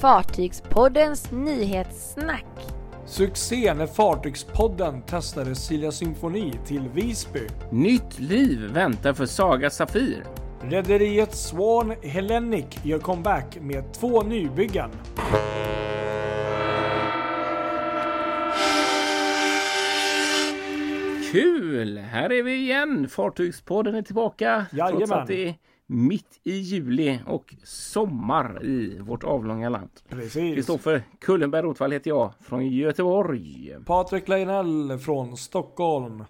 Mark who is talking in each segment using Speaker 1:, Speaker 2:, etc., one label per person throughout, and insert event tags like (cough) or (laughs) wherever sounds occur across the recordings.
Speaker 1: Fartygspoddens nyhetssnack.
Speaker 2: Succé när Fartygspodden testade Silja Symfoni till Visby.
Speaker 3: Nytt liv väntar för Saga Safir.
Speaker 2: Rederiet Swan Hellenic gör comeback med två nybyggen.
Speaker 3: Kul! Här är vi igen. Fartygspodden är tillbaka.
Speaker 2: Jajamän.
Speaker 3: Trots att det är mitt i juli och sommar i vårt avlånga land.
Speaker 2: Precis.
Speaker 3: Kristoffer Kullenberg Rotvall heter jag från Göteborg.
Speaker 2: Patrik Leinell från Stockholm.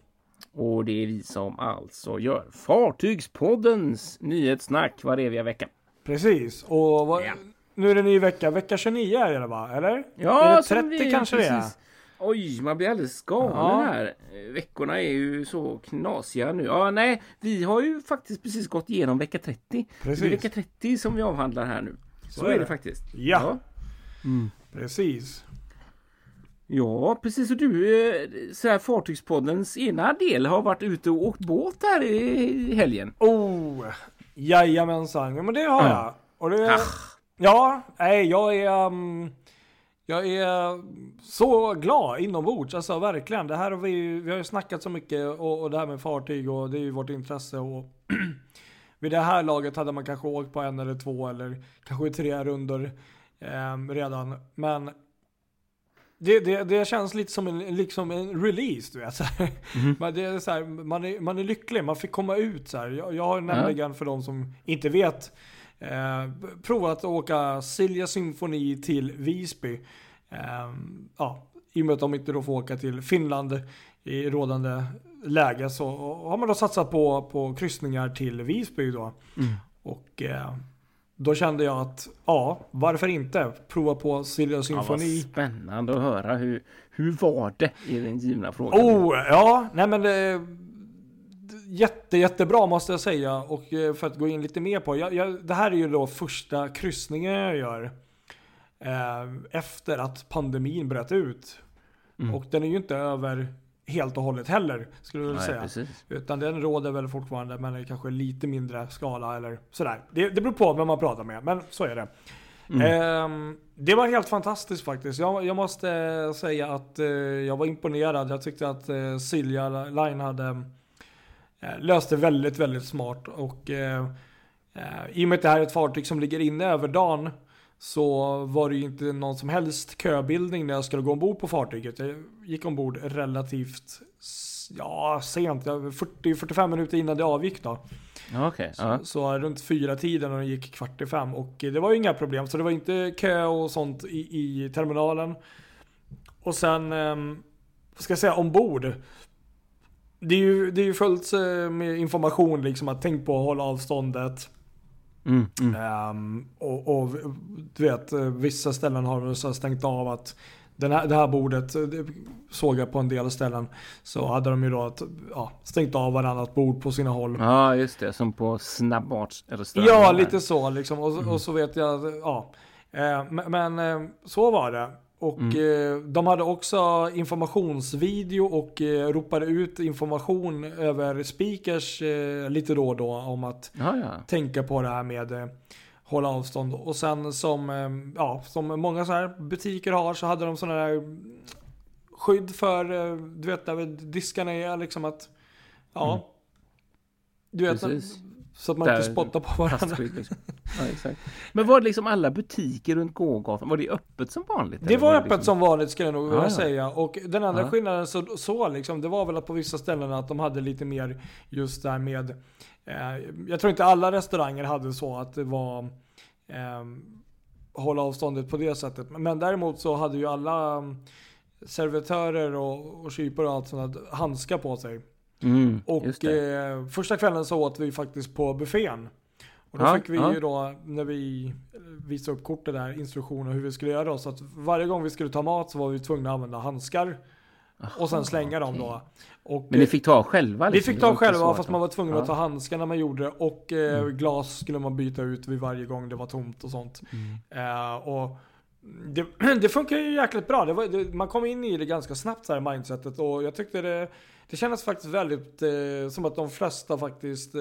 Speaker 3: Och det är vi som alltså gör Fartygspoddens nyhetssnack var eviga vecka.
Speaker 2: Precis. Och vad,
Speaker 3: Ja.
Speaker 2: nu är det ny vecka. Vecka 29 är det va? Eller?
Speaker 3: Ja,
Speaker 2: är det
Speaker 3: som
Speaker 2: 30
Speaker 3: vi-
Speaker 2: kanske det är?
Speaker 3: Oj, man blir alldeles galen
Speaker 2: Ja.
Speaker 3: här. Veckorna är ju så knasiga nu. Ja, nej, vi har ju faktiskt precis gått igenom vecka 30.
Speaker 2: Precis.
Speaker 3: Det är vecka 30 som vi avhandlar här nu. Så,
Speaker 2: är
Speaker 3: är det,
Speaker 2: det.
Speaker 3: faktiskt.
Speaker 2: Ja. Precis.
Speaker 3: Ja, precis. Och du, eh, så här, Fartygspoddens ena del har varit ute och åkt båt här i helgen.
Speaker 2: Oh, jajamensan. Ja, men det har
Speaker 3: Ja.
Speaker 2: jag. Och det,
Speaker 3: Ah.
Speaker 2: Ja, nej, jag är... Um, jag är så glad inombords, alltså verkligen. Det här har vi, vi har ju snackat så mycket och, och det här med fartyg och det är ju vårt intresse. Och (clears throat) vid det här laget hade man kanske åkt på en eller två eller kanske tre rundor ehm, redan. Men det, det, det känns lite som en, liksom en release, du vet. Så här. Men det är så här, man, är, man är lycklig, man fick komma ut så här. Jag, jag har nämligen, för de som inte vet, eh, provat att åka Silja Symfoni till Visby. Eh, ja, I och med att de inte då får åka till Finland i rådande läge så har man då satsat på, på kryssningar till Visby då. Och eh, då kände jag att, ja, varför inte prova på Silja
Speaker 3: Ja,
Speaker 2: Symfoni?
Speaker 3: spännande att höra. Hur, hur var det i den givna frågan?
Speaker 2: Oh, ja, nej men det, jätte, jättebra måste jag säga. Och eh, för att gå in lite mer på, jag, jag, det här är ju då första kryssningen jag gör eh, efter att pandemin bröt ut.
Speaker 3: Mm.
Speaker 2: Och den är ju inte över helt och hållet heller, skulle jag vilja säga.
Speaker 3: precis.
Speaker 2: Utan den råder väl fortfarande, men i kanske lite mindre skala eller sådär. Det, det beror på vem man pratar med, men så är det.
Speaker 3: Mm.
Speaker 2: Ehm, det var helt fantastiskt faktiskt. Jag, jag måste säga att eh, jag var imponerad. Jag tyckte att Silja Line hade uh, löst det väldigt, väldigt smart. Och eh, eh, i och med att det här är ett fartyg som ligger inne över dagen så var det ju inte någon som helst köbildning när jag skulle gå ombord på fartyget. Jag gick ombord relativt ja, sent, Jag- 40-45 minuter innan det avgick då.
Speaker 3: Okej. Ja.
Speaker 2: Så, så runt fyra tiden och den gick kvart i fem. Och eh, det var ju inga problem. Så det var inte kö och sånt i, i terminalen. Och sen, vad ska jag säga, ombord. Det är ju, det är ju fullt eh, med information liksom att tänk på att hålla avståndet.
Speaker 3: Mm, mm.
Speaker 2: Ehm, och, och du vet, eh, vissa ställen har så stängt av att den här, det här bordet, eh, det såg jag på en del ställen, så hade de ju då ett, ja, stängt av varannat bord på sina håll.
Speaker 3: Ja, just det. Som på snabbmatsrestauranger.
Speaker 2: Ja, lite så liksom. Och, och så vet jag, ja. Eh, men men så var det. Och eh, de hade också informationsvideo och eh, ropade ut information över speakers eh, lite då och då om att
Speaker 3: Ja, ja.
Speaker 2: tänka på det här med eh, hålla avstånd. Och sen som, eh, ja, som många så här butiker har så hade de sådana där mm, skydd för, eh, du vet där diskarna är liksom att, ja. Du vet,
Speaker 3: Precis.
Speaker 2: Så att man inte spottar på varandra. (laughs)
Speaker 3: Ja. Men var det liksom alla butiker runt gågatan? Var det öppet som vanligt?
Speaker 2: Det var
Speaker 3: det
Speaker 2: öppet
Speaker 3: liksom...
Speaker 2: som vanligt ska jag nog vilja
Speaker 3: Ja, ja.
Speaker 2: säga. Och den andra
Speaker 3: Ja.
Speaker 2: skillnaden så, så liksom, det var väl att på vissa ställen att de hade lite mer just där med eh, Jag tror inte alla restauranger hade så att det var eh, hålla avståndet på det sättet. Men däremot så hade ju alla mm, servitörer och, och kypare och allt sånt handskar på sig.
Speaker 3: Mm,
Speaker 2: Och eh, första kvällen så åt vi faktiskt på buffén. Och då
Speaker 3: Ja,
Speaker 2: fick vi
Speaker 3: ja.
Speaker 2: ju då, när vi visade upp kortet där, instruktioner hur vi skulle göra. Så att varje gång vi skulle ta mat så var vi tvungna att använda handskar. och sen slänga dem då. Och,
Speaker 3: Men ni
Speaker 2: eh,
Speaker 3: fick ta själva?
Speaker 2: vi
Speaker 3: liksom?
Speaker 2: fick
Speaker 3: Det var
Speaker 2: ta själva fast man var tvungen
Speaker 3: Ja.
Speaker 2: att ta handskar när man gjorde det. Och eh,
Speaker 3: Mm.
Speaker 2: glas skulle man byta ut vid varje gång det var tomt och sånt.
Speaker 3: Mm.
Speaker 2: Eh, och det, (clears throat) det funkar ju jäkligt bra. Det var, det, man kom in i det ganska snabbt så här mindsetet och jag tyckte det, det kändes faktiskt väldigt eh, som att de flesta faktiskt, eh,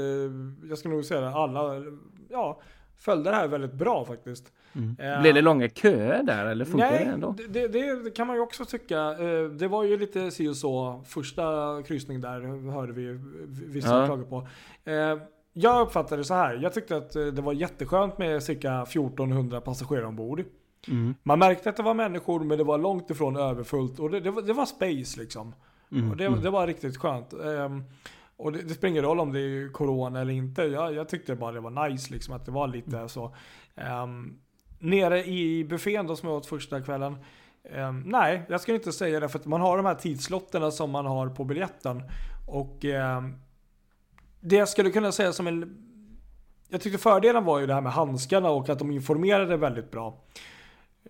Speaker 2: jag skulle nog säga det, alla, ja, följde det här väldigt bra faktiskt. Eh,
Speaker 3: Blev det långa köer där eller funkar det
Speaker 2: Nej,
Speaker 3: ändå?
Speaker 2: det, det, det kan man ju också tycka. Eh, Det var ju lite si och så första kryssning där, hörde vi vissa
Speaker 3: Ja.
Speaker 2: klaga på. Eh, Jag uppfattade det så här. Jag tyckte att det var jätteskönt med cirka 1400 passagerare ombord.
Speaker 3: Mm.
Speaker 2: Man märkte att det var människor men det var långt ifrån överfullt och det, det, var, det var space liksom.
Speaker 3: Mm.
Speaker 2: Och det, det var riktigt skönt. Ehm, och det, det spelar ingen roll om det är corona eller inte. Jag, jag tyckte bara det var nice liksom att det var lite så. Um, nere i buffén då som jag åt första kvällen. ehm, nej, jag skulle inte säga det för att man har de här tidslotterna som man har på biljetten. Och ehm, det jag skulle kunna säga som en... Jag tyckte fördelen var ju det här med handskarna och att de informerade väldigt bra.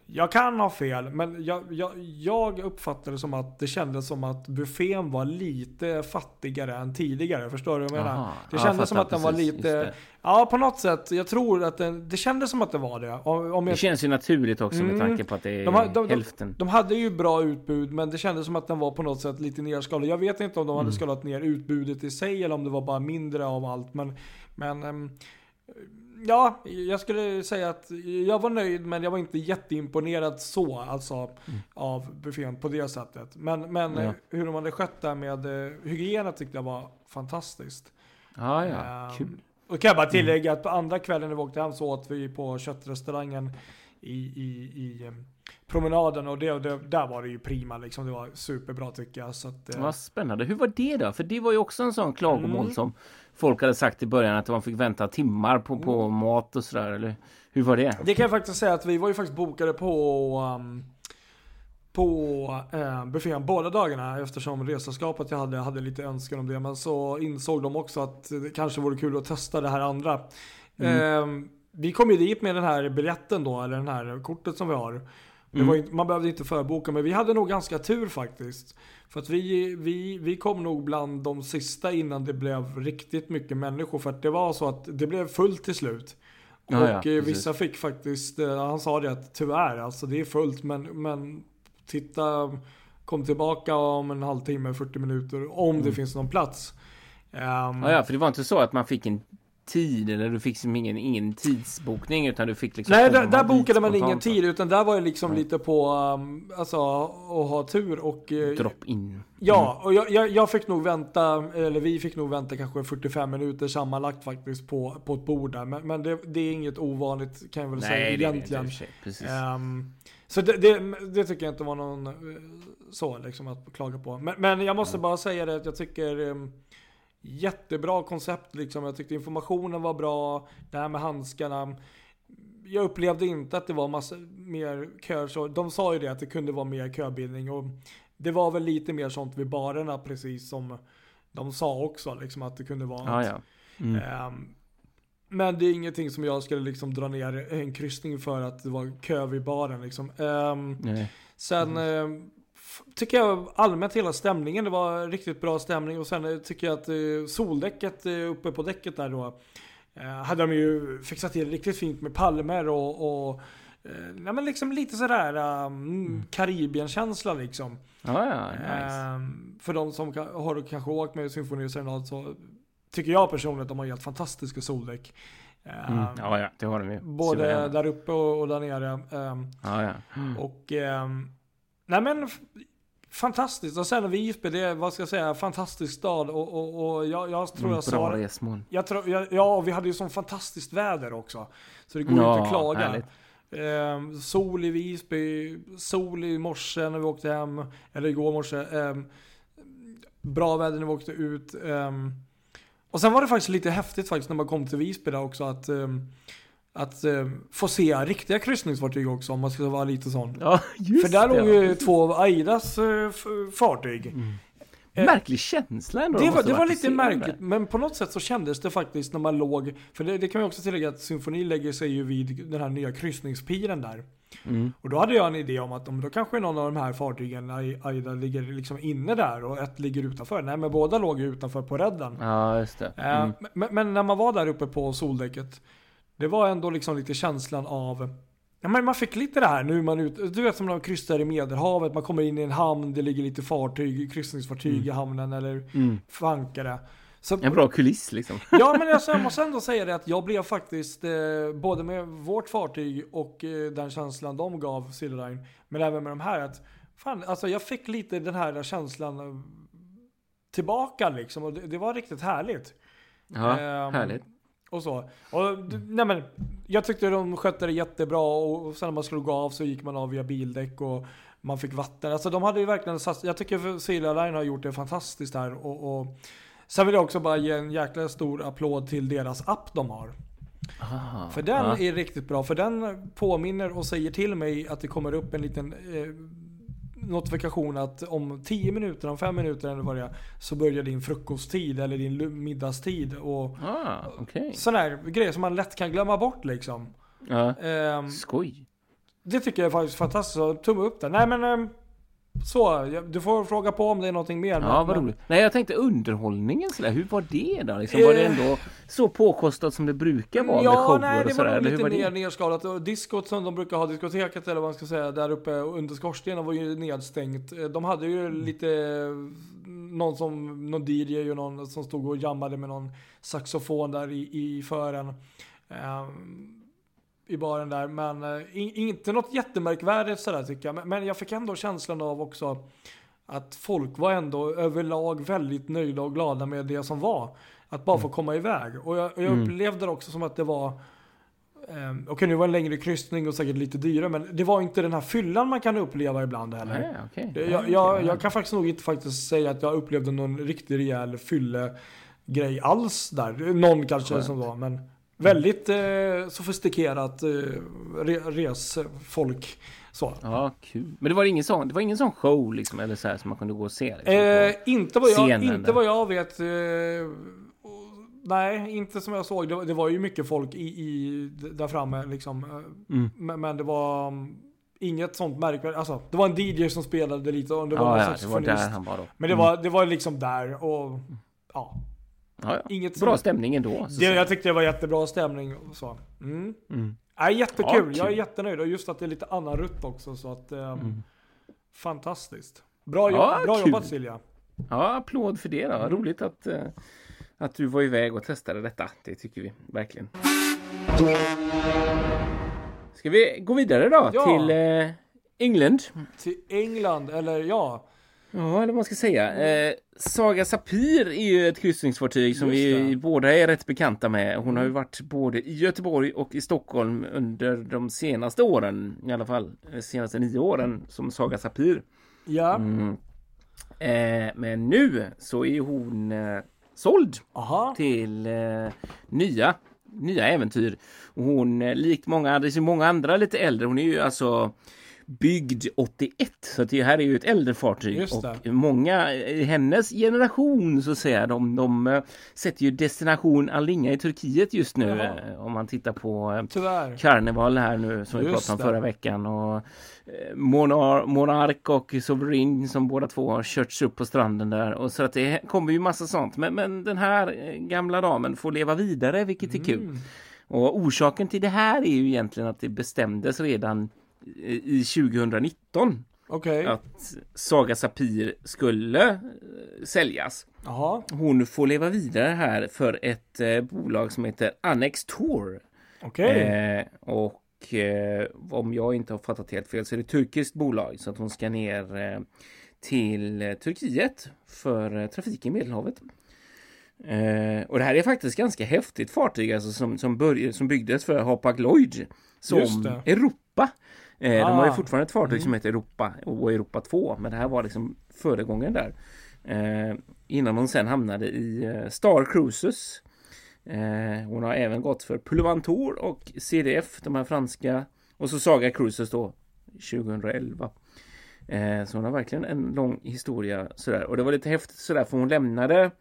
Speaker 2: Jag kan ha fel, men jag, jag, jag uppfattade det som att det kändes som att buffén var lite fattigare än tidigare. Förstår du vad jag menar? Det
Speaker 3: Ja,
Speaker 2: kändes som
Speaker 3: fattar
Speaker 2: att den var
Speaker 3: precis,
Speaker 2: lite...
Speaker 3: just det.
Speaker 2: Ja, på något sätt. Jag tror att den, det kändes som att det var det. Om, om
Speaker 3: Det
Speaker 2: jag,
Speaker 3: känns ju naturligt också med
Speaker 2: Mm.
Speaker 3: tanke på att det är
Speaker 2: de- de-
Speaker 3: hälften.
Speaker 2: de hade ju bra utbud, men det kändes som att den var på något sätt lite nerskalad. Jag vet inte om de hade
Speaker 3: Mm.
Speaker 2: skalat ner utbudet i sig eller om det var bara mindre av allt. Men, men ehm, ja, jag skulle säga att jag var nöjd, men jag var inte jätteimponerad så, alltså av buffén på det sättet. Men, men
Speaker 3: Mm. Ja.
Speaker 2: hur de hade skött det med eh, hygienen tyckte jag var fantastiskt.
Speaker 3: Ja, ja.
Speaker 2: Ehm,
Speaker 3: Kul.
Speaker 2: Och kan jag bara tillägga att på andra kvällen när vi åkte hem så åt vi på köttrestaurangen i, i, i em, promenaden och det, det, där var det ju prima liksom. Det var superbra tycker jag. Så att, eh,
Speaker 3: Vad spännande. Hur var det då? För det var ju också en sån klagomål
Speaker 2: Mm.
Speaker 3: som folk hade sagt i början att man fick vänta timmar på, på
Speaker 2: Mm.
Speaker 3: mat och sådär. Eller hur var det?
Speaker 2: Det kan jag faktiskt säga att vi var ju faktiskt bokade på um, på eh, buffén båda dagarna eftersom resaskapet jag hade hade lite önskan om det. Men så insåg de också att det kanske vore kul att testa det här andra. Eh, vi kom ju dit med den här biljetten då, eller den här kortet som vi har. Var inte, man behövde inte förboka, men vi hade nog ganska tur faktiskt. För att vi, vi, vi kom nog bland de sista innan det blev riktigt mycket människor. För att det var så att det blev fullt till slut.
Speaker 3: Ja,
Speaker 2: och
Speaker 3: ja,
Speaker 2: eh,
Speaker 3: precis.
Speaker 2: vissa fick faktiskt, eh, han sa det att tyvärr, alltså det är fullt men, men titta, kom tillbaka om en halvtimme, 40 minuter, om det finns någon plats.
Speaker 3: Mm. Ja, ja, för det var inte så att man fick en tid eller du fick som ingen, ingen tidsbokning utan du fick liksom
Speaker 2: Nej, där, där bokade man ingen tid utan där var det liksom lite på, um, alltså att ha tur och... eh,
Speaker 3: Drop in.
Speaker 2: Ja, och jag, jag, jag fick nog vänta, eller vi fick nog vänta kanske 45 minuter sammanlagt faktiskt på, på ett bord där. Men, men det, det är inget ovanligt kan jag väl säga
Speaker 3: Nej, det är det inte
Speaker 2: egentligen.
Speaker 3: sig. Precis.
Speaker 2: Ehm, så det, det, det tycker jag inte var någon eh, så liksom att klaga på. Men, men jag måste bara säga det att jag tycker um, jättebra koncept liksom. Jag tyckte informationen var bra. Det här med handskarna. Jag upplevde inte att det var massa mer köer. Så de sa ju det att det kunde vara mer köbildning. Och det var väl lite mer sånt vid barerna precis som de sa också. Liksom att det kunde vara
Speaker 3: Ja,
Speaker 2: att-
Speaker 3: ja. Mm.
Speaker 2: Ehm, men det är ingenting som jag skulle liksom dra ner en kryssning för att det var kö vid baren liksom. Ehm,
Speaker 3: Nej.
Speaker 2: sen ehm, f- tycker jag allmänt hela stämningen, det var riktigt bra stämning och sen eh, tycker jag att eh, soldäcket eh, uppe på däcket där då hade de ju fixat till riktigt fint med palmer och, och nej men liksom lite sådär um, Karibien-känsla liksom.
Speaker 3: Ja, ja. Nice.
Speaker 2: Ehm, för de som har kanske åkt med symfoni och serenad så tycker jag personligen att de har helt fantastiska soldäck. Ehm,
Speaker 3: Mm. Ja, ja. Det har de ju.
Speaker 2: Både där uppe och, och där nere. Ehm,
Speaker 3: Ja, ja.
Speaker 2: och ehm, nej men fantastiskt. Och sen Visby, det är vad ska jag säga, fantastisk stad. Och, och, och jag, jag tror jag sa det.
Speaker 3: resmål.
Speaker 2: Jag tror, jag, ja, och vi hade ju sån fantastiskt väder också. Så det går
Speaker 3: Ja,
Speaker 2: inte att klaga.
Speaker 3: härligt.
Speaker 2: Ehm, sol i Visby, sol i morse när vi åkte hem, eller igår morse. Ehm, bra väder när vi åkte ut. Ehm, och sen var det faktiskt lite häftigt faktiskt när man kom till Visby där också att, ehm, att ehm, få se riktiga kryssningsfartyg också om man ska vara lite sån.
Speaker 3: Ja, just
Speaker 2: För där
Speaker 3: det.
Speaker 2: låg ju två av Aidas eh, fartyg. Eh,
Speaker 3: Märklig känsla ändå.
Speaker 2: Det var, det var lite märkligt, men på något sätt så kändes det faktiskt när man låg, för det, det kan vi också tillägga att symfoni lägger sig ju vid den här nya kryssningspiren där.
Speaker 3: Mm.
Speaker 2: Och då hade jag en idé om att om då kanske någon av de här fartygen, Ai- Aida, ligger liksom inne där och ett ligger utanför. Nej men båda låg ju utanför på redden.
Speaker 3: Ja, just det.
Speaker 2: Eh,
Speaker 3: Mm.
Speaker 2: men, men när man var där uppe på soldäcket, det var ändå liksom lite känslan av Ja, men man fick lite det här nu man ut, du vet som när man kryssar i medelhavet, man kommer in i en hamn, det ligger lite fartyg, kryssningsfartyg i hamnen eller
Speaker 3: Mm.
Speaker 2: fankare. Så,
Speaker 3: En bra kuliss liksom. (laughs)
Speaker 2: ja men alltså, (laughs) jag måste ändå säga det att jag blev faktiskt, eh, både med vårt fartyg och eh, den känslan de gav Silverline, men även med de här att, fan, alltså jag fick lite den här känslan eh, tillbaka liksom och det, det var riktigt härligt.
Speaker 3: Ja,
Speaker 2: Ehm,
Speaker 3: härligt.
Speaker 2: Och så. Och, nej men, jag tyckte de skötte det jättebra och, sen när man slog av så gick man av via bildäck och man fick vatten. Alltså de hade ju verkligen satsat. Jag tycker Silja Line har gjort det fantastiskt här. Och, och, sen vill jag också bara ge en jäkla stor applåd till deras app de har.
Speaker 3: Ah,
Speaker 2: För den
Speaker 3: ja.
Speaker 2: är riktigt bra. För den påminner och säger till mig att det kommer upp en liten eh, notifikation att om 10 minuter, om 5 minuter eller vad det är, så börjar din frukosttid eller din middagstid. Och
Speaker 3: Ah, okej.
Speaker 2: sådana här grejer som man lätt kan glömma bort liksom.
Speaker 3: Ja.
Speaker 2: Ehm,
Speaker 3: Skoj.
Speaker 2: det tycker jag är faktiskt fantastiskt. Så tumme upp där. Nej men ehm, så, du får fråga på om det är någonting mer.
Speaker 3: Ja, vad roligt. Nej, jag tänkte underhållningen sådär. Hur var det då? Liksom, var det
Speaker 2: Eh.
Speaker 3: ändå så påkostat som det brukar vara med
Speaker 2: Ja,
Speaker 3: shower
Speaker 2: nej det
Speaker 3: och sådär?
Speaker 2: var
Speaker 3: Eller hur
Speaker 2: lite
Speaker 3: var
Speaker 2: mer
Speaker 3: det?
Speaker 2: nedskalat. Och diskot som de brukar ha, diskoteket eller vad man ska säga, där uppe under skorstenen var ju nedstängt. Eh, De hade ju
Speaker 3: Mm.
Speaker 2: lite, någon som, någon DJ och någon som stod och jammade med någon saxofon där i, i fören. ehm, I baren där, men eh, in, inte något jättemärkvärdigt sådär tycker jag. Men, men jag fick ändå känslan av också att folk var ändå överlag väldigt nöjda och glada med det som var. Att bara få komma iväg. Och jag, och jag
Speaker 3: Mm.
Speaker 2: upplevde det också som att det var Um, Okej, nu var det en längre kryssning och säkert lite dyrare, men det var inte den här fyllan man kan uppleva ibland heller.
Speaker 3: Nej.
Speaker 2: Det-
Speaker 3: Ja,
Speaker 2: Jag, jag,
Speaker 3: ja.
Speaker 2: jag kan faktiskt nog inte faktiskt säga att jag upplevde någon riktigt rejäl fyllegrej alls där. Någon kanske
Speaker 3: Skönt.
Speaker 2: som var, men väldigt eh, sofistikerat eh, re, resfolk. Så.
Speaker 3: Ja, kul. Men det var ingen sån, det var ingen sån show liksom, eller så här som man kunde gå och se? Liksom,
Speaker 2: Eh, inte, vad jag, inte
Speaker 3: där.
Speaker 2: vad jag vet. Eh, nej, inte som jag såg. Det, var- det var ju mycket folk i, i, där framme liksom.
Speaker 3: Mm.
Speaker 2: Men, men det var mm, inget sånt märkvärdigt. Alltså, det var en DJ som spelade lite och det var
Speaker 3: Ja, ja, det var där han var då.
Speaker 2: Men det
Speaker 3: Mm.
Speaker 2: var, det var liksom där och ja.
Speaker 3: Ja, ja.
Speaker 2: Inget
Speaker 3: Bra stämning ändå.
Speaker 2: Det, jag tyckte det var jättebra stämning och så. Mm.
Speaker 3: Mm.
Speaker 2: Nej, jättekul.
Speaker 3: Ja, kul.
Speaker 2: jag är jättenöjd och just att det är lite annan rutt också så att eh,
Speaker 3: Mm.
Speaker 2: fantastiskt. Bra,
Speaker 3: Ja,
Speaker 2: jobb, bra
Speaker 3: kul.
Speaker 2: jobbat Silja.
Speaker 3: Ja, applåd för det då.
Speaker 2: Mm.
Speaker 3: Roligt att, eh, att du var iväg och testade detta. Det tycker vi verkligen. Ska vi gå vidare då
Speaker 2: Ja.
Speaker 3: till eh, England?
Speaker 2: Till England, eller ja.
Speaker 3: Ja, eller vad man ska säga. Eh, Saga Sapir är ju ett kryssningsfartyg som vi båda är rätt bekanta med. Hon har ju varit både i Göteborg och i Stockholm under de senaste åren, i alla fall de senaste nio åren som Saga Sapir.
Speaker 2: Ja.
Speaker 3: Mm. Eh, men nu så är hon eh, såld
Speaker 2: Aha.
Speaker 3: till eh, nya, nya äventyr. Hon, eh, likt många, det är många andra lite äldre, hon är ju alltså byggd 81. Så det här är ju ett äldre fartyg. Och många i hennes generation så att säga, de, de eh, sätter ju destination Alinga i Turkiet just nu.
Speaker 2: Jaha.
Speaker 3: eh, Om man tittar på eh,
Speaker 2: Tyvärr.
Speaker 3: Karneval här nu som vi
Speaker 2: Just
Speaker 3: pratade om förra veckan och eh, Monar Monark och Sovereign som båda två har körts upp på stranden där och så att det kommer ju massa sånt men, men den här eh, gamla damen får leva vidare vilket är kul.
Speaker 2: Mm.
Speaker 3: Och orsaken till det här är ju egentligen att det bestämdes redan i i 2019
Speaker 2: Okej.
Speaker 3: att Saga Sapir skulle eh, säljas.
Speaker 2: Jaha.
Speaker 3: Hon får leva vidare här för ett eh, bolag som heter Annex Tour.
Speaker 2: Okej.
Speaker 3: Eh, och eh, om jag inte har fattat helt fel så är det ett turkiskt bolag så att hon ska ner eh, till eh, Turkiet för trafik i Medelhavet. Eh, och det här är faktiskt ganska häftigt fartyg alltså som, som, börj- som byggdes för Hapag Lloyd som. Europa. Eh, De har ju
Speaker 2: Ah.
Speaker 3: fortfarande ett fartyg
Speaker 2: Mm.
Speaker 3: som heter Europa och Europa 2 men det här var liksom föregångaren där. Eh, innan hon sen hamnade i eh, Star Cruises. Eh, hon har även gått för Pullmantour och CDF, de här franska. Och så Saga Cruises då 2011. Eh, så hon har verkligen en lång historia sådär. Och det var lite häftigt sådär för hon lämnade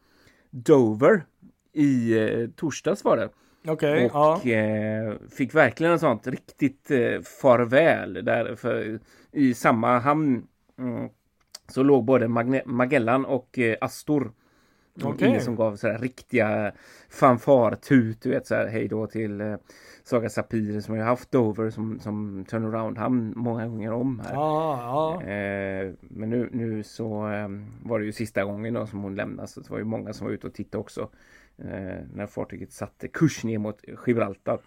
Speaker 3: Dover i eh, torsdags var det.
Speaker 2: Okej.
Speaker 3: Och
Speaker 2: Ja.
Speaker 3: eh, fick verkligen en sånt riktigt eh, farväl där för, i samma hamn. Mm, så låg både Magne- Magellan och eh, Astor
Speaker 2: Okej.
Speaker 3: Ingen som gav sådär riktiga fanfartut, du vet såhär hej då till eh, Saga Sapir som jag haft Dover som, som turnaround-hamn många gånger om här.
Speaker 2: Ja, ja.
Speaker 3: Eh, men nu, nu så eh, var det ju sista gången då som hon lämnade så det var ju många som var ute och tittade också. Eh, när fartyget satte kurs ner mot Gibraltar.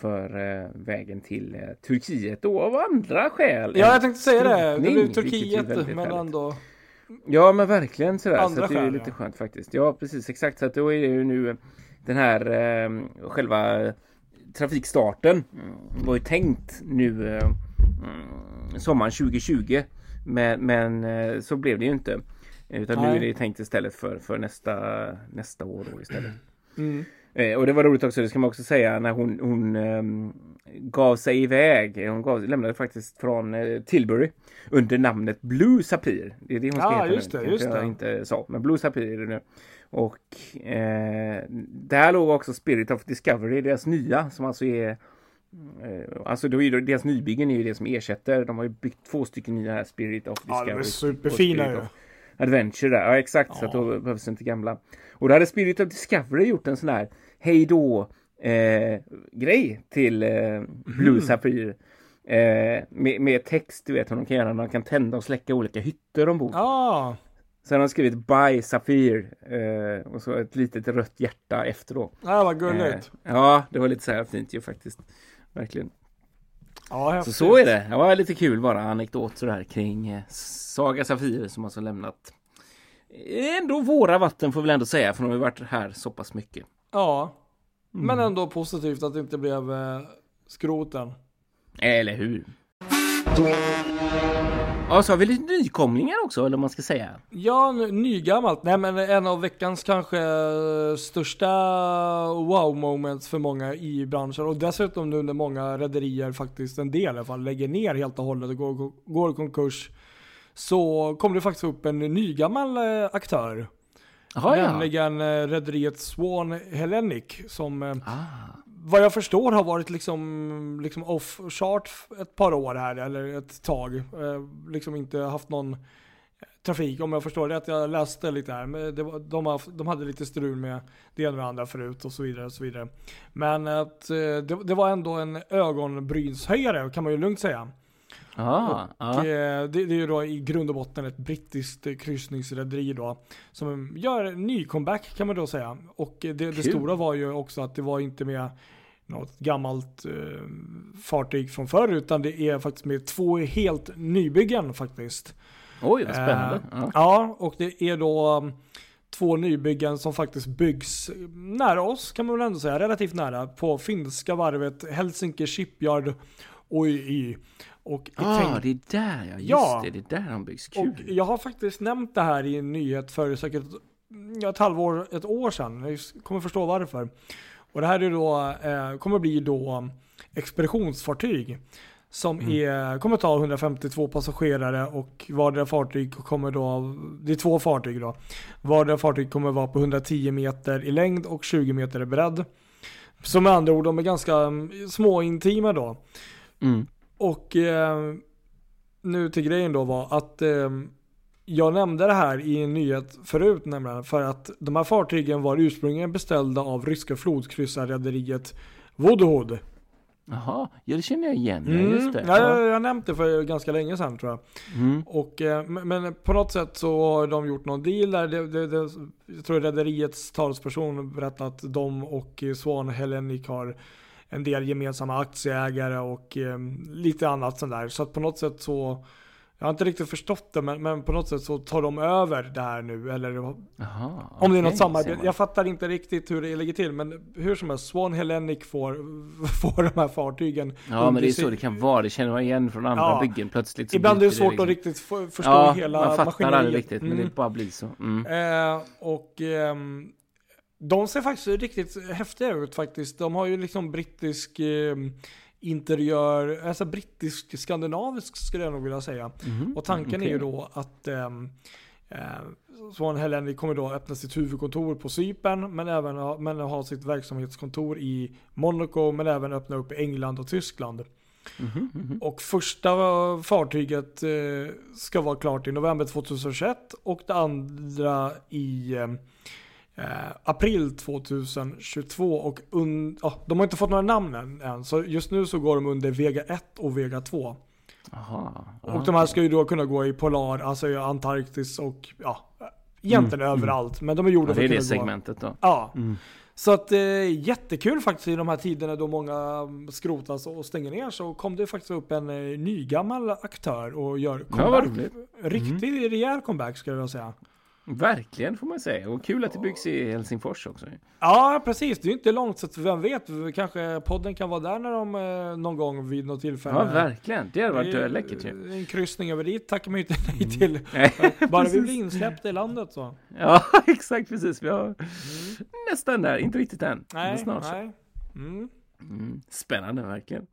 Speaker 3: För eh, vägen till eh, Turkiet då av andra skäl.
Speaker 2: Ja, jag tänkte säga det. Det blev Turkiet, men
Speaker 3: härligt.
Speaker 2: ändå.
Speaker 3: Ja men verkligen sådär.
Speaker 2: Andra
Speaker 3: så att det är
Speaker 2: skäl,
Speaker 3: lite
Speaker 2: ja.
Speaker 3: skönt faktiskt. Ja precis exakt. Så att då är det ju nu den här eh, själva trafikstarten mm, var ju tänkt nu eh, mm, sommaren 2020. Men, men eh, så blev det ju inte. Utan nu
Speaker 2: Nej.
Speaker 3: är det tänkt istället för, för nästa, nästa år då istället. (clears throat)
Speaker 2: Mm.
Speaker 3: Eh, och det var roligt också, det ska man också säga, när hon, hon ehm, gav sig iväg. Hon gav, lämnade faktiskt från eh, Tilbury under namnet Blue Sapir. Det är det hon ska
Speaker 2: Ja,
Speaker 3: heta
Speaker 2: just
Speaker 3: nu.
Speaker 2: det, just
Speaker 3: jag
Speaker 2: det.
Speaker 3: inte sa, men Blue Sapir är det nu. Och eh, där låg också Spirit of Discovery, deras nya, som alltså är eh, Alltså då är det, deras nybyggen är ju det som ersätter. De har ju byggt två stycken nya här Spirit of
Speaker 2: Ja, de är
Speaker 3: Discovery.
Speaker 2: superfina ju.
Speaker 3: of Adventure där. Ja exakt, så att
Speaker 2: Ja.
Speaker 3: då behövs inte gamla. Och då hade Spirit of Discovery gjort en sån här hej då eh, grej till eh, Blue
Speaker 2: Mhm.
Speaker 3: Sapphire. Eh, med, med text, du vet hur de kan göra. Man kan tända och släcka olika hytter ombord.
Speaker 2: Ja,
Speaker 3: Sen har de skrivit By Sapphire eh, och så ett litet rött hjärta efter då.
Speaker 2: ja vad gulligt.
Speaker 3: Eh, ja, det var lite så här fint ju faktiskt. Verkligen.
Speaker 2: Ja,
Speaker 3: Så så är det. Det var lite kul bara anekdot sådär kring eh, Saga Safir som alltså lämnat ändå våra vatten får vi väl ändå säga för de har varit här så pass mycket.
Speaker 2: Ja,
Speaker 3: Mm.
Speaker 2: men ändå positivt att det inte blev eh, skroten.
Speaker 3: Eller hur? Ja, så har vi lite nykomlingar också, eller vad man ska säga.
Speaker 2: Ja, nygammalt. Nej men en av veckans kanske största wow moments för många i branschen. Och dessutom nu när många rederier faktiskt, en del i alla fall, lägger ner helt och hållet och går, går i konkurs. Så kommer det faktiskt upp en nygammal eh, aktör.
Speaker 3: Jaha, ja.
Speaker 2: Nämligen eh, rederiet Swan Hellenic som eh,
Speaker 3: Ah
Speaker 2: vad jag förstår har varit liksom, liksom off chart ett par år här, eller ett tag. Eh, liksom inte haft någon eh, trafik, om jag förstår rätt. Jag läste lite här, men det var, de, haft, de hade lite strul med det ena och det andra förut och så vidare. Och så vidare. Men att, eh, det, det var ändå en ögonbrynshöjare kan man ju lugnt säga.
Speaker 3: Ah,
Speaker 2: Och, eh, det, det är ju då i grund och botten ett brittiskt kryssningsrederi då. Som gör en ny comeback kan man då säga. Och det, det stora var ju också att det var inte med något gammalt eh, fartyg från förr utan det är faktiskt med två helt nybyggen faktiskt.
Speaker 3: Oj, vad spännande.
Speaker 2: Eh,
Speaker 3: Ja.
Speaker 2: Ja, och det är då um, två nybyggen som faktiskt byggs nära oss kan man väl ändå säga, relativt nära på finska varvet Helsinki Shipyard OY. Och
Speaker 3: Ah,
Speaker 2: tänk-
Speaker 3: det är där ja, just
Speaker 2: Ja.
Speaker 3: det, det är där de byggs.
Speaker 2: och
Speaker 3: Kul.
Speaker 2: jag har faktiskt nämnt det här i en nyhet för säkert ett halvår, ett år sedan. Jag kommer förstå varför. Och det här är då, eh, kommer bli då expeditionsfartyg. Som
Speaker 3: Mm.
Speaker 2: är, kommer ta 152 passagerare och vardera fartyg kommer då, det är två fartyg då. Vardera fartyg kommer vara på 110 meter i längd och 20 meter i bredd. Så med andra ord, de är ganska mm, små intima då.
Speaker 3: Mm.
Speaker 2: Och eh, nu till grejen då var att eh, jag nämnde det här i en nyhet förut nämligen för att de här fartygen var ursprungligen beställda av ryska flodkryssarrederiet Vodhod.
Speaker 3: Jaha, ja det känner jag igen. Ja,
Speaker 2: Mm.
Speaker 3: just det.
Speaker 2: Ja,
Speaker 3: Ja.
Speaker 2: jag, jag nämnde det för ganska länge sedan tror jag.
Speaker 3: Mm.
Speaker 2: Och, eh, men, på något sätt så har de gjort någon deal där. Det, det, det, jag tror rederiets talesperson berättade att de och eh, Swan Hellenic har en del gemensamma aktieägare och eh, lite annat sånt där. Så att på något sätt så, jag har inte riktigt förstått det, men, men på något sätt så tar de över det här nu. Eller
Speaker 3: Jaha,
Speaker 2: om det är något samarbete. Jag fattar inte riktigt hur det ligger till, men hur som helst, Swan Hellenic får, (laughs) får de här fartygen.
Speaker 3: Ja, men det är så det kan vara. Det känner man igen från andra
Speaker 2: Ja.
Speaker 3: byggen plötsligt.
Speaker 2: Ibland är det svårt
Speaker 3: liksom.
Speaker 2: att riktigt förstå
Speaker 3: ja,
Speaker 2: hela
Speaker 3: man fattar
Speaker 2: maskineriet.
Speaker 3: aldrig riktigt, men
Speaker 2: Mm.
Speaker 3: det bara blir så. Mm.
Speaker 2: Eh, och ehm, de ser faktiskt riktigt häftiga ut faktiskt. De har ju liksom brittisk ehm, interiör, alltså brittisk skandinavisk skulle jag nog vilja säga.
Speaker 3: Mhm,
Speaker 2: Och tanken är ju då att um, Swan Hellenic kommer då öppna sitt huvudkontor på Cypern men även ha, men ha sitt verksamhetskontor i Monaco men även öppna upp i England och Tyskland.
Speaker 3: Mhm, mhm.
Speaker 2: Och första fartyget eh, ska vara klart i november 2021 och det andra i eh, eh, april 2022. Och un, ja, de har inte fått några namn än, än, så just nu så går de under Vega 1 och Vega 2.
Speaker 3: Aha.
Speaker 2: Och de här ska ju då kunna gå i Polar, alltså i Antarktis och ja, egentligen
Speaker 3: Mm, mm.
Speaker 2: överallt. Men de är gjorda
Speaker 3: Ja,
Speaker 2: för
Speaker 3: det är
Speaker 2: att
Speaker 3: det
Speaker 2: kunna gå.
Speaker 3: segmentet då.
Speaker 2: Ja.
Speaker 3: Mm.
Speaker 2: Så att eh, jättekul faktiskt i de här tiderna då många mm, skrotas och stänger ner så kom det faktiskt upp en eh, nygammal aktör och gör
Speaker 3: Ja,
Speaker 2: comeback.
Speaker 3: roligt.
Speaker 2: Riktig rejäl comeback skulle jag säga.
Speaker 3: Verkligen får man säga. Och kul att det byggs i Helsingfors också.
Speaker 2: Ja precis, det är inte långt så att vem vet, kanske podden kan vara där när de eh, någon gång vid något tillfälle.
Speaker 3: Ja, verkligen. Det hade varit
Speaker 2: Det är
Speaker 3: eh, läckert ju.
Speaker 2: En kryssning över dit tackar man ju inte nej till.
Speaker 3: Nej, (laughs)
Speaker 2: Bara vi blir insläppta i landet så.
Speaker 3: Ja, (laughs) exakt precis. Vi har nästan där. Inte riktigt än. men
Speaker 2: Nej,
Speaker 3: snart så.
Speaker 2: nej. Mm.
Speaker 3: Mm. Spännande verkligen.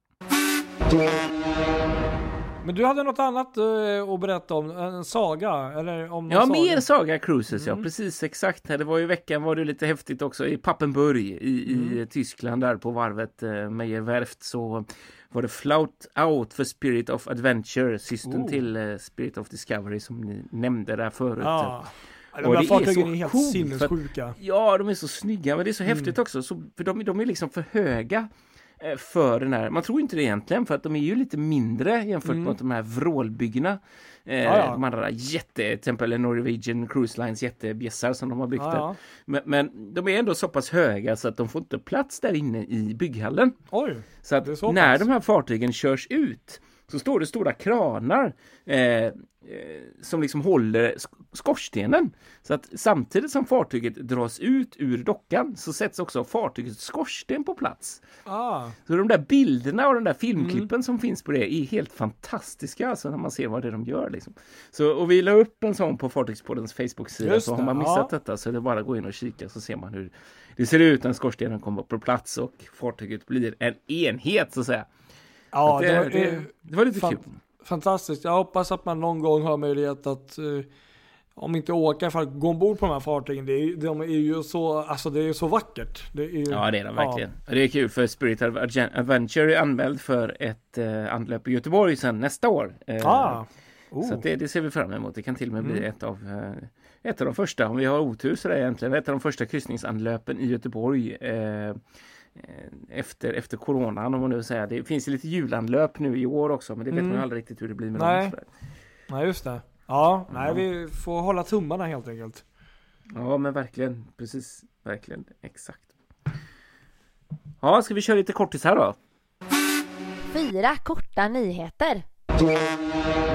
Speaker 2: Men du hade något annat eh, att berätta om, en saga? Eller om
Speaker 3: Ja,
Speaker 2: saga?
Speaker 3: mer Saga Cruises
Speaker 2: Mm.
Speaker 3: ja, precis exakt. Det var ju veckan var det lite häftigt också i Pappenburg i,
Speaker 2: Mm.
Speaker 3: i Tyskland där på varvet eh, Meyerwerft så var det Flout Out för Spirit of Adventure, systern
Speaker 2: Oh.
Speaker 3: till eh, Spirit of Discovery som ni nämnde där förut.
Speaker 2: Ja. De där
Speaker 3: är
Speaker 2: fartygen
Speaker 3: så
Speaker 2: är, helt
Speaker 3: att-
Speaker 2: sinnessjuka.
Speaker 3: Ja, de är så snygga, men det är så
Speaker 2: Mm.
Speaker 3: häftigt också. Så, för de, de är liksom för höga för den här. Man tror inte det egentligen, för att de är ju lite mindre jämfört
Speaker 2: Mm.
Speaker 3: med de här vrålbyggena. Eh,
Speaker 2: Ja, ja.
Speaker 3: De andra jätte, till exempel Norwegian Cruise Lines jättebjässar som de har byggt
Speaker 2: Ja,
Speaker 3: där. Men, men de är ändå så papass höga så att de får inte plats där inne i bygghallen.
Speaker 2: Oj.
Speaker 3: Så att
Speaker 2: så
Speaker 3: när
Speaker 2: pass.
Speaker 3: de här fartygen körs ut så står det stora kranar eh, eh, som liksom håller sk- skorstenen. Så att samtidigt som fartyget dras ut ur dockan så sätts också fartygets skorsten på plats.
Speaker 2: Ah.
Speaker 3: Så de där bilderna och de där filmklippen
Speaker 2: Mm.
Speaker 3: som finns på det är helt fantastiska alltså när man ser vad det är de gör. Liksom. Så, och vi la upp en sån på Fartygspoddens Facebook-sida så har man missat
Speaker 2: ja.
Speaker 3: detta så är det bara att gå in och kika så ser man hur det ser ut när skorstenen kommer på plats och fartyget blir en enhet så att säga.
Speaker 2: Ja,
Speaker 3: det,
Speaker 2: det,
Speaker 3: det,
Speaker 2: är
Speaker 3: det, var lite
Speaker 2: fan-
Speaker 3: kul.
Speaker 2: fantastiskt. Jag hoppas att man någon gång har möjlighet att, eh, om inte åka, för att gå ombord på de här fartygen. Det är, de är ju så, alltså det är så vackert. Det är, ju-
Speaker 3: Ja det är de verkligen. Det är kul för Spirit Adventure är anmäld för ett eh, anlöp i Göteborg sen nästa år. Eh,
Speaker 2: Ah.
Speaker 3: Så
Speaker 2: Oh.
Speaker 3: att det, det ser vi fram emot. Det kan till och med bli
Speaker 2: Mm.
Speaker 3: ett av eh, ett av de första, om vi har otur så är det egentligen ett av de första kryssningsanlöpen i Göteborg eh, efter, efter coronan om man nu säga. Det finns lite julanlöp nu i år också men det vet
Speaker 2: Mm.
Speaker 3: man ju aldrig riktigt hur det blir med
Speaker 2: Nej.
Speaker 3: dem.
Speaker 2: Nej, just det. Ja, nej,
Speaker 3: Ja.
Speaker 2: vi får hålla tummarna helt enkelt.
Speaker 3: Ja men verkligen, precis, verkligen, exakt. Ja, ska vi köra lite kortis här då?
Speaker 1: Fyra korta nyheter.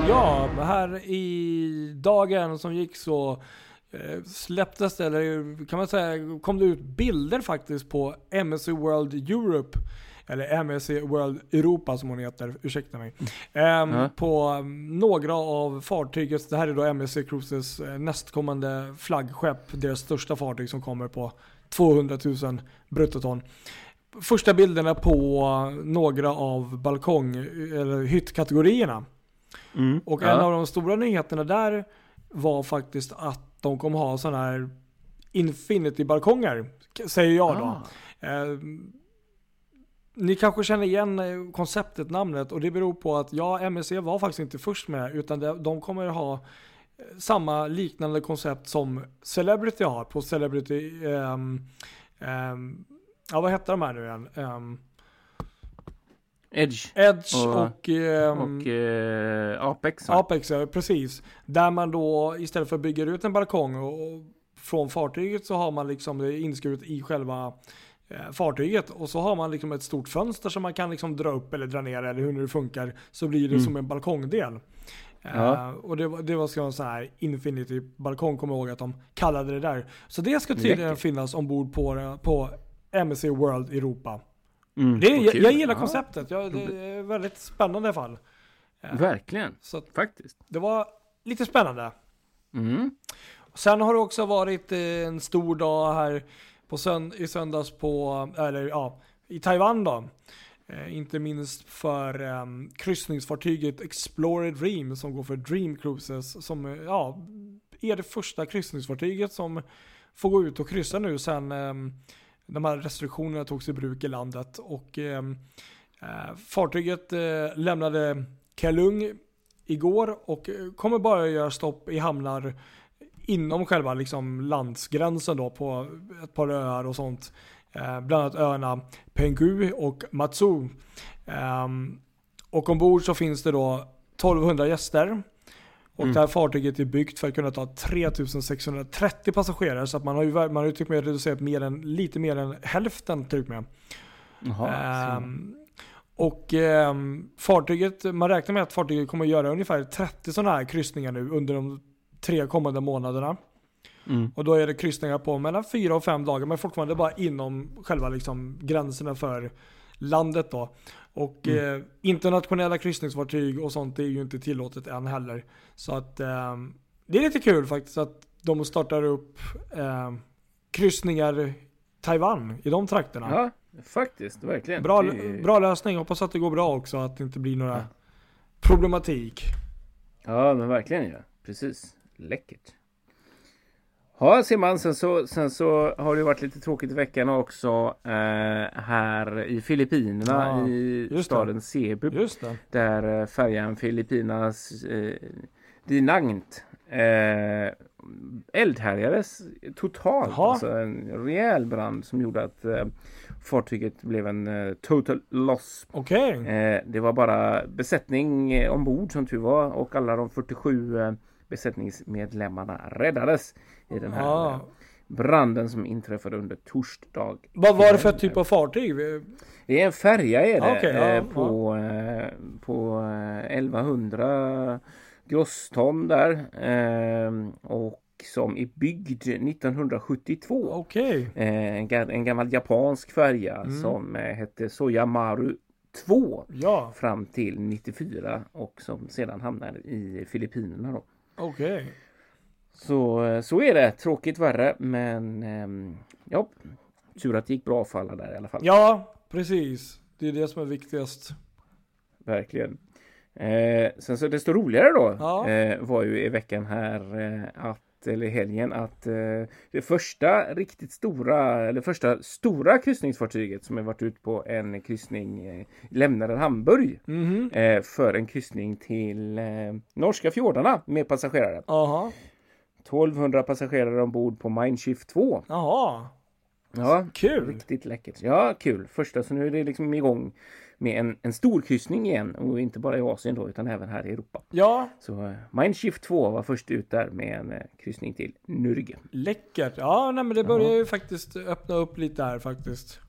Speaker 2: Ja, här i dagen som gick så eh, släpptes det, eller kan man säga, kom det ut bilder faktiskt på MSC World Europe. Eller MSC World Europa som hon heter, ursäkta mig.
Speaker 3: Ja.
Speaker 2: På några av fartygets, det här är då MSC Cruises eh, nästkommande flaggskepp, deras största fartyg som kommer på 200 000 bruttoton. Första bilderna på några av balkong eller hyttkategorierna.
Speaker 3: Mm.
Speaker 2: Och
Speaker 3: ja.
Speaker 2: en av de stora nyheterna där var faktiskt att de kommer ha sådana här Infinity-balkonger, säger jag då.
Speaker 3: Ah.
Speaker 2: Eh, ni kanske känner igen eh, konceptet, namnet och det beror på att ja, MSC var faktiskt inte först med utan de kommer ha eh, samma liknande koncept som Celebrity har på Celebrity ehm, ehm, Ja vad heter de här nu igen? Ehm,
Speaker 3: Edge
Speaker 2: Edge
Speaker 3: Och-
Speaker 2: och, ehm,
Speaker 3: och eh, Apex. va?
Speaker 2: Apex, ja, precis. Där man då istället för att bygga ut en balkong och, och från fartyget så har man liksom det inskuret i själva eh, fartyget och så har man liksom ett stort fönster som man kan liksom dra upp eller dra ner eller hur det funkar så blir det
Speaker 3: Mm.
Speaker 2: som en balkongdel.
Speaker 3: Ja.
Speaker 2: Eh, och det var, det var ska en sån här Infinity balkong kommer jag ihåg att de kallade det där. Så det ska tydligen
Speaker 3: Läckert.
Speaker 2: finnas ombord på, på MSC World Europa.
Speaker 3: Mm,
Speaker 2: Det, jag, jag gillar
Speaker 3: Ja,
Speaker 2: konceptet, jag, det är väldigt spännande i fall. Eh,
Speaker 3: Verkligen,
Speaker 2: Så
Speaker 3: faktiskt.
Speaker 2: det var lite spännande.
Speaker 3: Mm.
Speaker 2: Sen har det också varit en stor dag här på sönd i söndags på, eller ja, i Taiwan då. Eh, inte minst för eh, kryssningsfartyget Explorer Dream som går för Dream Cruises som eh, ja, är det första kryssningsfartyget som får gå ut och kryssa nu sen eh, de här restriktionerna togs i bruk i landet och ehm, eh, fartyget eh, lämnade Kalung igår och eh, kommer bara göra stopp i hamnar inom själva liksom landsgränsen då på ett par öar och sånt. Eh, bland annat öarna Pengu och Matsu. Eh, och ombord så finns det då 1200 gäster. Och
Speaker 3: Mm.
Speaker 2: det här fartyget är byggt för att kunna ta 3630 passagerare. Så att man har ju, man har ju typ med reducerat mer än, lite mer än hälften typ med.
Speaker 3: Jaha.
Speaker 2: Ehm, och ehm, fartyget, man räknar med att fartyget kommer att göra ungefär 30 sådana här kryssningar nu under de tre kommande månaderna.
Speaker 3: Mm.
Speaker 2: Och då är det kryssningar på mellan 4 och 5 dagar men fortfarande bara inom själva liksom gränserna för landet då. Och
Speaker 3: Mm.
Speaker 2: eh, internationella kryssningsfartyg och sånt är ju inte tillåtet än heller. Så att ehm, det är lite kul faktiskt att de startar upp ehm, kryssningar Taiwan i de trakterna.
Speaker 3: Ja, faktiskt, verkligen.
Speaker 2: Bra,
Speaker 3: Det
Speaker 2: bra lösning, hoppas att det går bra också, att det inte blir några
Speaker 3: Ja.
Speaker 2: problematik.
Speaker 3: Ja, men verkligen ja. Precis. Läckert. Ja, ser man. Sen så, sen så har det varit lite tråkigt i veckan också eh, här i Filippinerna
Speaker 2: Ja,
Speaker 3: i
Speaker 2: just det.
Speaker 3: staden Cebu. Där eh, färjan Filippinas eh, Dinangt eh, eldhärjades totalt.
Speaker 2: Jaha.
Speaker 3: Alltså en rejäl brand som gjorde att eh, fartyget blev en eh, total loss.
Speaker 2: Okej.
Speaker 3: Eh, det var bara besättning eh, ombord som tur var och alla de 47 eh, besättningsmedlemmarna räddades i den här
Speaker 2: Ja.
Speaker 3: eh, branden som inträffade under torsdag.
Speaker 2: Vad var det för typ av fartyg?
Speaker 3: Det är en färja är det
Speaker 2: ja,
Speaker 3: eh, på, eh, på eh, 1100 grosston där eh, och som är byggd 1972.
Speaker 2: Okej.
Speaker 3: Eh, en, ga- en gammal japansk färja
Speaker 2: Mm.
Speaker 3: som eh, hette Soyamaru 2
Speaker 2: Ja,
Speaker 3: fram till 94 och som sedan hamnar i Filippinerna då.
Speaker 2: okej.
Speaker 3: Så, eh, så är det. Tråkigt värre men ehm, ja, tur att det gick bra för alla där i alla fall.
Speaker 2: Ja, precis. Det är det som är viktigast.
Speaker 3: Verkligen. Eh, sen så desto roligare då
Speaker 2: Ja.
Speaker 3: eh, var ju i veckan här eh, att eller helgen att eh, det första riktigt stora eller första stora kryssningsfartyget som har varit ut på en kryssning eh, lämnade Hamburg
Speaker 2: Mhm.
Speaker 3: eh, för en kryssning till norska fjordarna med passagerare.
Speaker 2: Jaha.
Speaker 3: 1200 passagerare ombord på Mindshift 2.
Speaker 2: Jaha.
Speaker 3: Ja,
Speaker 2: Kul.
Speaker 3: riktigt läckert. Ja, kul. Första, så nu är det liksom igång med en, en stor kryssning igen och inte bara i Asien då utan även här i Europa.
Speaker 2: Ja,
Speaker 3: Så eh, Mindshift 2 var först ut där med en eh, kryssning till Nürgen.
Speaker 2: läckert. Ja, nej, men det börjar ju faktiskt öppna upp lite här faktiskt.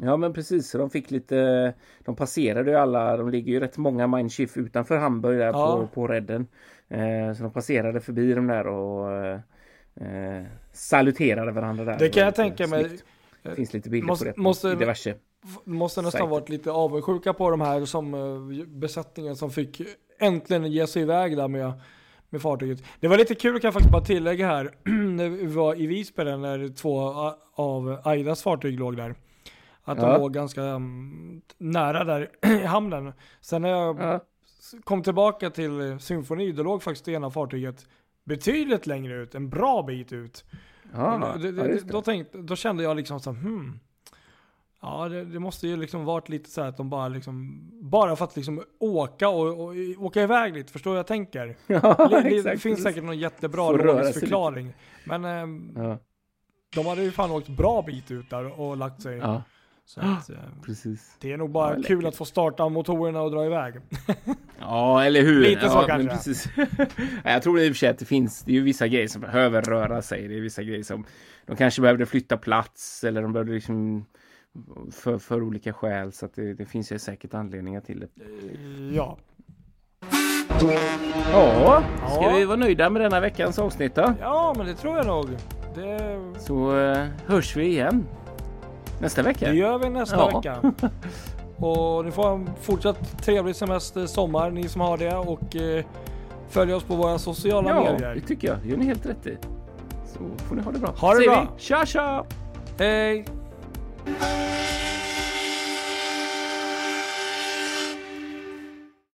Speaker 3: Ja men precis, så de fick lite De passerade ju alla, de ligger ju rätt många Mindshift utanför Hamburg där
Speaker 2: Ja.
Speaker 3: på, på redden. Eh, så de passerade förbi de där och eh, saluterade varandra där.
Speaker 2: Det kan jag tänka mig.
Speaker 3: Det finns lite bilder
Speaker 2: Måste-
Speaker 3: på det
Speaker 2: måste-
Speaker 3: i diverse.
Speaker 2: Måste nästan
Speaker 3: Säkert.
Speaker 2: varit lite avundsjuka på de här som eh, besättningen som fick äntligen ge sig iväg där med, med fartyget. Det var lite kul kan jag faktiskt bara tillägga här. (clears throat) när vi var i Visby när två av Aidas fartyg låg där. Att de
Speaker 3: Ja.
Speaker 2: låg ganska mm, nära där i hamnen. Sen när jag
Speaker 3: Ja.
Speaker 2: Kom tillbaka till Symfoni, då låg faktiskt det ena fartyget betydligt längre ut, en bra bit ut.
Speaker 3: Ja,
Speaker 2: det, det,
Speaker 3: ja,
Speaker 2: då, tänkte, då kände jag liksom så hmm. Ja, det, det måste ju liksom varit lite så här att de bara liksom, bara för att liksom åka och, och åka iväg lite, förstår jag tänker? (laughs)
Speaker 3: Ja,
Speaker 2: Det,
Speaker 3: exakt.
Speaker 2: finns säkert någon jättebra logisk förklaring. Men ehm,
Speaker 3: Ja,
Speaker 2: de hade ju fan åkt bra bit ut där och lagt sig.
Speaker 3: ja
Speaker 2: Så att, (gasps) eh,
Speaker 3: precis.
Speaker 2: det är nog bara
Speaker 3: Ja,
Speaker 2: kul att få starta motorerna och dra iväg. (laughs)
Speaker 3: Ja, eller hur?
Speaker 2: Lite
Speaker 3: ja,
Speaker 2: så kanske.
Speaker 3: Precis. (laughs) Ja, jag tror i och för sig att det finns, det är ju vissa grejer som behöver röra sig. Det är vissa grejer som de kanske behövde flytta plats eller de behövde liksom för, för olika skäl. Så att det, det finns ju säkert anledningar till det.
Speaker 2: Ja.
Speaker 3: Ja, ska
Speaker 2: Ja.
Speaker 3: vi vara nöjda med denna veckans avsnitt då?
Speaker 2: ja, men det tror jag nog. Det,
Speaker 3: Så eh, hörs vi igen nästa vecka.
Speaker 2: det gör vi nästa
Speaker 3: Ja.
Speaker 2: vecka. (laughs) Och ni får en fortsatt trevlig semester, sommar, ni som har det. Och eh, följ oss på våra sociala
Speaker 3: Ja,
Speaker 2: medier.
Speaker 3: det tycker jag. Det gör ni helt rätt i. Så får ni ha det bra.
Speaker 2: Ha det
Speaker 3: Säger
Speaker 2: bra.
Speaker 3: Vi. Tja tja!
Speaker 2: Hej!